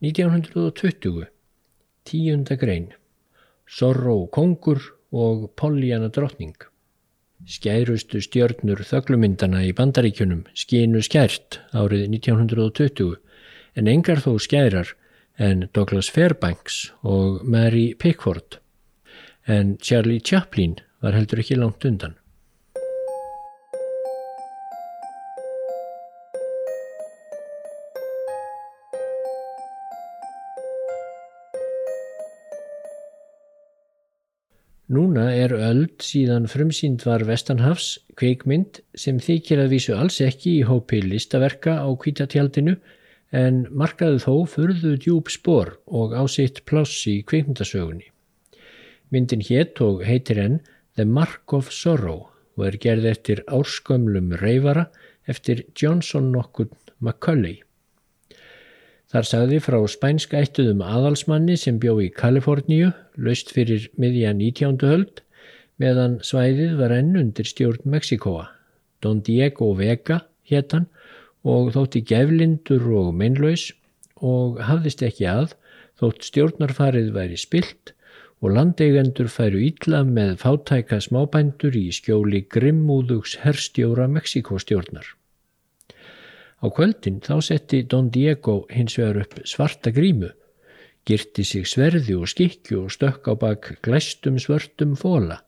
1920. Tíunda grein. Sorró kongur og Pollyanna drottning. Skærustu stjörnur þöglumyndana í bandaríkjunum skínu skært árið 1920 en engar þó skærar en Douglas Fairbanks og Mary Pickford en Charlie Chaplin var heldur ekki langt undan. Núna er öld síðan frumsýnd var Vestanhafs kveikmynd sem þykir að vísu alls ekki í hópi listaverka á kvítatjaldinu en markaðu þó furðu djúb spór og ásitt pláss í kveikmyndasögunni. Myndin hétt og heitir enn The Mark of Sorrow og er gerð eftir árskömmlum reyfara eftir Johnson nokkur McCulley. Þar sagði frá spænska eittuðum aðalsmanni sem bjó í Kaliforníu, löst fyrir miðja 19. höld, meðan svæðið var enn undir stjórn Mexikoa. Don Diego Vega héttan og þótti geflindur og meinlaus og hafðist ekki að þótt stjórnarfarið væri spilt og landeigendur færu ítla með fátæka smábændur í skjóli grimmúðugs herstjóra Mexikostjórnar. Á kvöldin þá setti Don Diego hins vegar upp svarta grímu, girti sig sverði og skikju og stökk á bak glæstum svörtum fóla.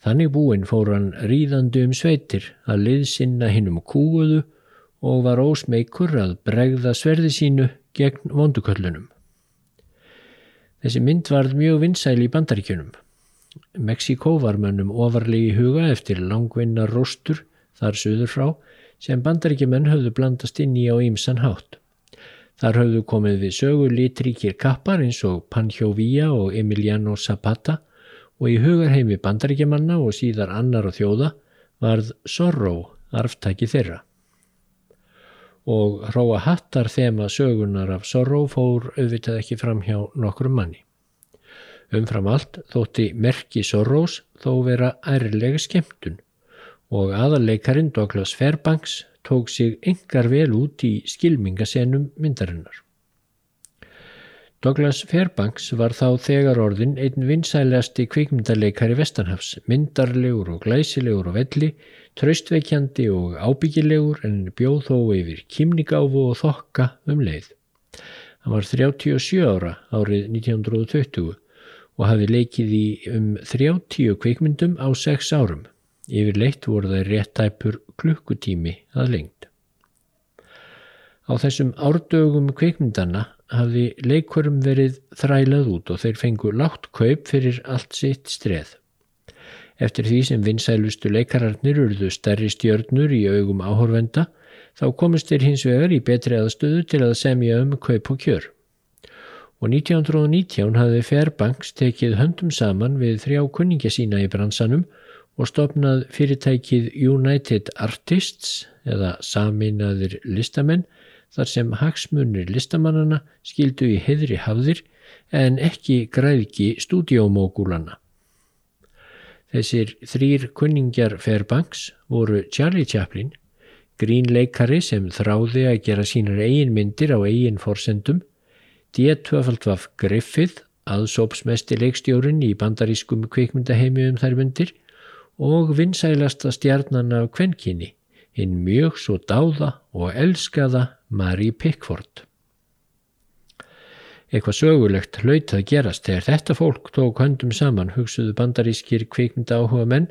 Þannig búinn fór hann ríðandi um sveitir að liðsinna hinn um kúuðu og var ósmeikur að bregða sverði sínu gegn vonduköllunum. Þessi mynd varð mjög vinsæl í bandaríkjunum. Mexiko var mönnum ofarlegi huga eftir langvinna róstur þar söður frá sem bandaríkjumenn höfðu blandast inn í á ýmsan hátt. Þar höfðu komið við sögu litríkir kappar eins og Pancho Villa og Emiliano Zapata og í hugarheimi bandaríkjumanna og síðar annar og þjóða varð Zorro arftæki þeirra. Og hróa hattar þema sögunar af Zorro fór auðvitað ekki fram hjá nokkrum manni. Umfram allt þótti merki Zorros þó vera ærlega skemmtun og aðarleikarin Douglas Fairbanks tók sig engar vel út í skilmingasenum myndarinnar. Douglas Fairbanks var þá þegar orðin einn vinsælegasti kvikmyndarleikari Vestanhafs, myndarlegur og glæsilegur og velli, traustveikjandi og ábyggilegur en bjóð þó yfir kimnigáfu og þokka um leið. Hann var 37 ára árið 1920 og hafi leikið í um 30 kvikmyndum á 6 árum. Yfir leitt voru það réttæpur klukkutími að lengt. Á þessum árdögum kveikmyndana hafði leikurum verið þrælað út og þeir fengu látt kaup fyrir allt sitt streð. Eftir því sem vinsælustu leikararnir urðu stærri stjörnur í augum áhorvenda þá komist þeir hins vegar í betri aðstöðu til að semja um kaup og kjör. Og 1919 hafði Fairbanks tekið höndum saman við þrjá kunningja sína í bransanum og stopnað fyrirtækið United Artists eða saminaðir listamenn þar sem hagsmunir listamannana skildu í heðri hafðir en ekki græðki stúdiómógúlana. Þessir þrýr kunningjar Fairbanks voru Charlie Chaplin, grínleikari sem þráði að gera sínar eigin myndir á eigin forsendum, D2 Griffith, aðsópsmesti leikstjórin í bandarískum kvikmyndaheimi um þær myndir og vinsælasta stjarnan af kvenkinni, hinn mjög svo dáða og elskaða Marie Pickford. Eitthvað sögulegt hlaut að gerast þegar þetta fólk tók höndum saman hugsuðu bandarískir kvikmynda áhuga menn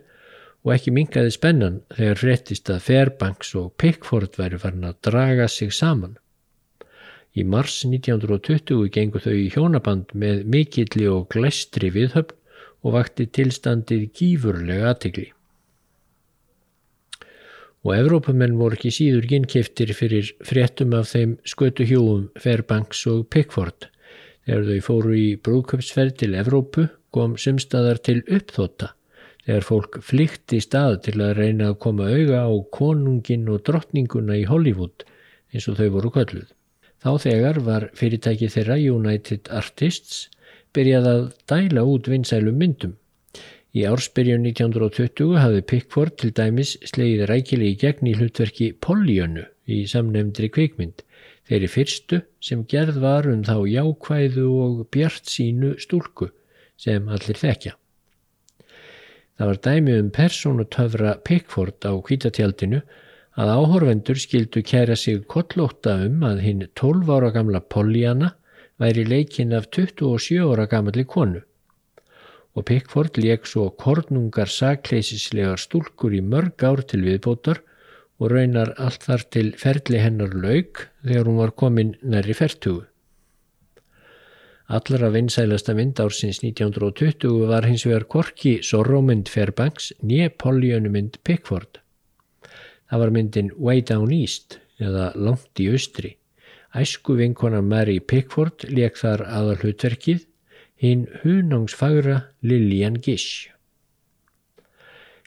og ekki mingaði spennan þegar fréttist að Fairbanks og Pickford væri farin að draga sig saman. Í mars 1920 gengur þau í hjónaband með mikilli og glæstri viðhöfn og vakti tilstandið gífurlega aðtegli. Og Evrópamenn voru ekki síður ginnkiftir fyrir fréttum af þeim skötu hjúum Fairbanks og Pickford. Þegar þau fóru í brúköpsferð til Evrópu kom sumstaðar til uppþóta þegar fólk flykti stað til að reyna að koma auga á konungin og drottninguna í Hollywood eins og þau voru kölluð. Þá þegar var fyrirtæki þeirra United Artists byrjað að dæla út vinsælum myndum. Í ársbyrjun 1920 hafði Pickford til dæmis slegið rækili í gegn í hlutverki Pollyönnu í samnefndri kvikmynd þeirri fyrstu sem gerð var um þá jákvæðu og bjart sínu stúlku sem allir þekkja. Það var dæmi um persónutöfra Pickford á kvítatjaldinu að áhorfendur skildu kæra sig kollóta um að hinn 12 ára gamla Pollyanna væri leikin af 27 ára gamalli konu og Pickford leik svo kornungar sakleisislegar stúlkur í mörg ár til viðbótar og raunar allt þar til ferli hennar laug þegar hún var komin næri fertugu. Allra vinsælasta mynd ársins 1920 var hins vegar korki Sorrowmynd Fairbanks nýja Pollyanumynd Pickford. Það var myndin Way Down East eða Langt í Austri. Æsku vinkona Mary Pickford leik þar aðal hlutverkið hinn hunangsfagra Lillian Gish.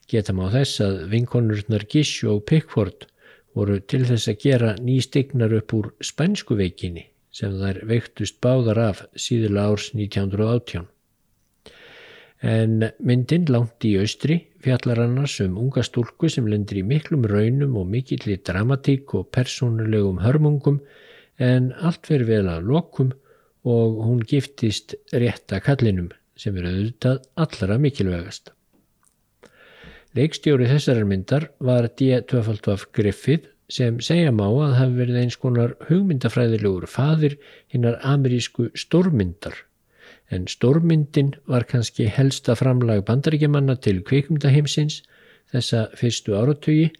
Geta má þess að vinkonurnar Gish og Pickford voru til þess að gera nýstignar upp úr spænsku veikinni sem þær veiktust báðar af síðula árs 1918. En myndin langt í austri fjallar annars um unga stúlku sem lendir í miklum raunum og mikillir dramatík og persónulegum hörmungum en allt verður vel að lokum og hún giftist rétta kallinum sem er auðvitað allra mikilvægast. Leikstjóri þessarar myndar var D.2.F. Griffith sem segja má að hafi verið eins konar hugmyndafræðilegur fadir hinnar amerísku stórmyndar en stórmyndin var kannski helsta framlag bandaríkjamanna til kvikmyndaheimsins þessa fyrstu áratögi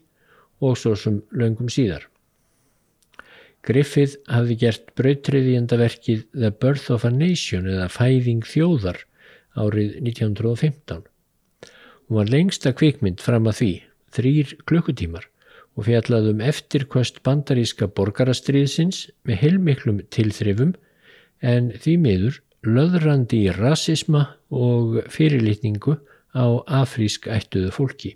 og svo sem löngum síðar. Griffith hafði gert brautriðjendaverkið The Birth of a Nation eða Fæðing þjóðar árið 1915. Hún var lengsta kvikmynd fram að því, þrýr klukkutímar og fjallaðum eftirkvöst bandaríska borgarastriðsins með heilmiklum tilþrifum en því miður löðrandi í rasisma og fyrirlitningu á afrísk ættuðu fólki.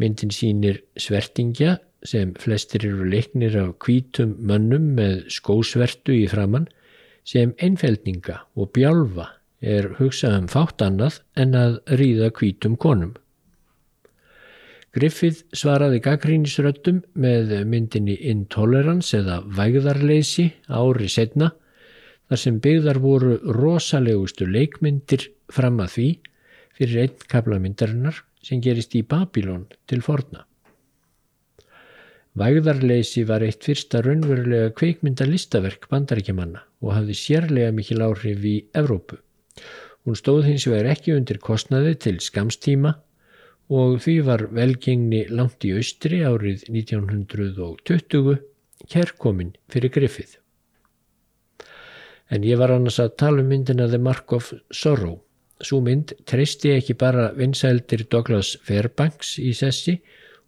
Myndin sínir svertingja sem flestir eru leiknir af kvítum mönnum með skósvertu í framann sem einfeldninga og bjálfa er hugsað um fátt annað en að ríða kvítum konum. Griffith svaraði gaggrínisröttum með myndinni Intolerance eða Vægðarleysi ári setna þar sem byggðar voru rosalegustu leikmyndir fram að því fyrir einn kaplamyndarinnar sem gerist í Babylon til forna. Vægðarleysi var eitt fyrsta raunverulega kveikmynda listaverk bandaríkjamanna og hafði sérlega mikil áhrif í Evrópu. Hún stóð hins vegar ekki undir kostnaði til skamstíma og því var velgengni langt í austri árið 1920 kærkomin fyrir Griffith. En ég var annars að tala um myndina The Mark of Sorrow. Sú mynd treysti ekki bara vinsældir Douglas Fairbanks í sessi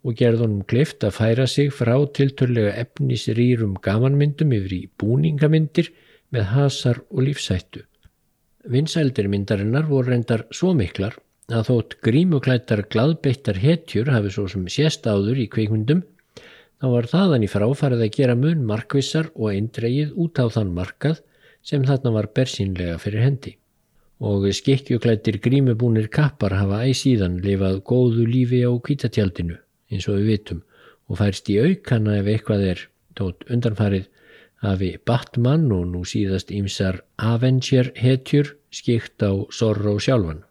og gerði honum klift að færa sig frá tilturlega efnisrýrum gamanmyndum yfir í búningamyndir með hasar og lífsættu. Vinsældir myndarinnar voru reyndar svo miklar að þótt grímuklættar gladbeittar hetjur hafi svo sem sést áður í kveikmyndum þá var þaðan í fráfarið að gera mun markvissar og eindreið út á þann markað sem þarna var bersínlega fyrir hendi. Og skikkjuklættir grímubúnir kappar hafa æsíðan lifað góðu lífi á kvítatjaldinu eins og við vitum og færst í aukana ef eitthvað er tótt undanfarið hafi Batman og nú síðast ímsar Avenger hetjur skikt á Zorro sjálfan.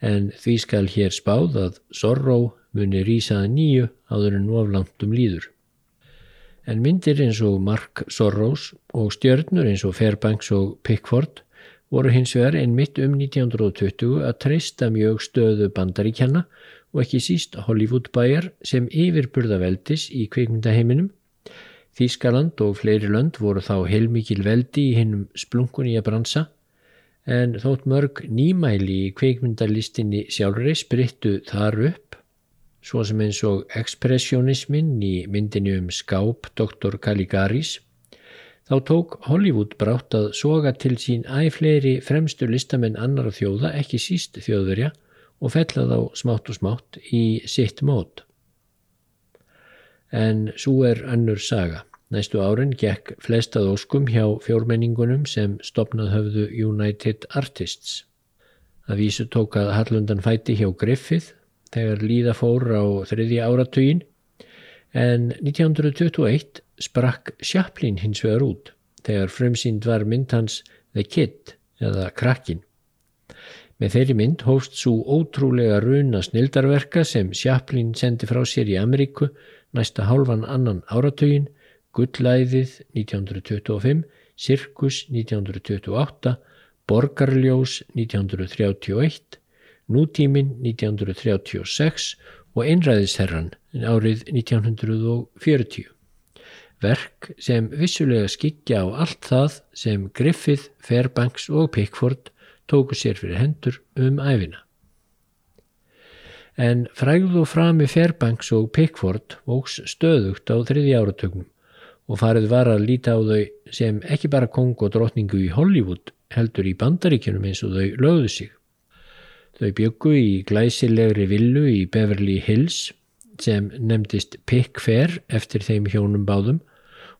En því skal hér spáð að Zorro muni rýsaða nýju áður en oflangt um líður. En myndir eins og Mark Zorros og stjörnur eins og Fairbanks og Pickford voru hins vegar einmitt um 1920 að treysta mjög stöðu bandaríkjana og ekki síst Hollywood bæjar sem yfirburða veldis í kveikmyndaheiminum. Þískaland og fleiri lönd voru þá heilmikil veldi í hinnum splunkunni að bransa en þótt mörg nýmæli í kveikmyndalistinni sjálfrei sprittu þar upp svo sem eins og ekspressionismin í myndinu um skáp Dr. Caligaris þá tók Hollywood brátt að soga til sín æfleiri fremstu listamenn annar þjóða ekki síst þjóðverja og fellað á smátt og smátt í sitt mót. En svo er önnur saga. Næstu árin gekk flestað óskum hjá fjórmenningunum sem stopnað höfðu United Artists. Það vísu tók að Hallundan fæti hjá Griffith þegar líða fór á þriðja áratugin en 1921 sprakk Chaplin hins vegar út þegar frumsýnd var mynd hans The Kid eða Krakkin. Með þeirri mynd hófst svo ótrúlega runa snildarverka sem Chaplin sendi frá sér í Ameríku næsta hálfan annan áratögin, Gullæðið 1925, Sirkus 1928, Borgarljós 1931, Nútímin 1936 og Einræðisherran árið 1940 verk sem vissulega skikja á allt það sem Griffith, Fairbanks og Pickford tóku sér fyrir hendur um æfina. En frægðu frami Fairbanks og Pickford vóks stöðugt á þriði áratögnum og farið var að líta á þau sem ekki bara kong og drotningu í Hollywood heldur í bandaríkjunum eins og þau lögðu sig. Þau byggu í glæsilegri villu í Beverly Hills sem nefndist Pickfair eftir þeim hjónum báðum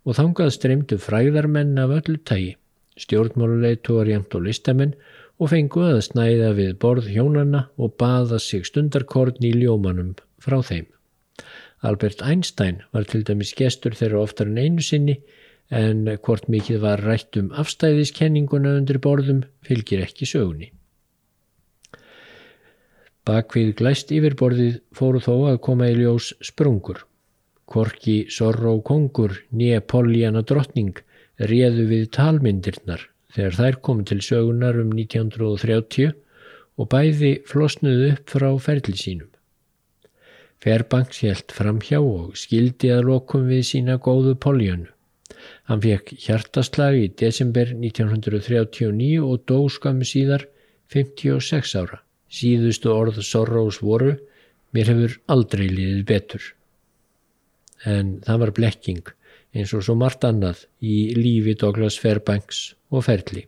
og þangað streymdu fræðarmenn af öllu tægi, stjórnmáluleitóar jæmt og listamenn og fengu að snæða við borð hjónanna og baða sig stundarkorn í ljómanum frá þeim. Albert Einstein var til dæmis gestur þeirra oftar en einu sinni en hvort mikið var rætt um afstæðiskenninguna undir borðum fylgir ekki sögunni. Bakvið glæst yfirborðið fóru þó að koma í ljós sprungur. Korki Sorró kongur nýja Pollíana drottning réðu við talmyndirnar þegar þær komu til sögunar um 1930 og bæði flosnuðu upp frá ferli sínum. Fairbanks helt framhjá og skildi að lokum við sína góðu Pollíanu. Hann fekk hjartaslag í desember 1939 og dó skamu síðar 56 ára. Síðustu orð Sorrós voru, mér hefur aldrei liðið betur en það var blekking eins og svo margt annað í lífi Douglas Fairbanks og Ferli.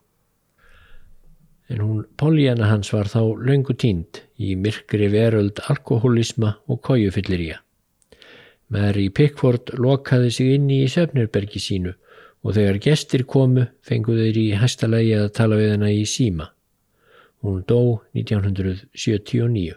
En hún, Pollyanna hans, var þá löngu tínd í myrkri veröld alkoholisma og kójufylliríja. Mary Pickford lokaði sig inn í söfnirbergi sínu og þegar gestir komu fenguð þeir í hæstalagi að tala við hennar í síma. Hún dó 1979.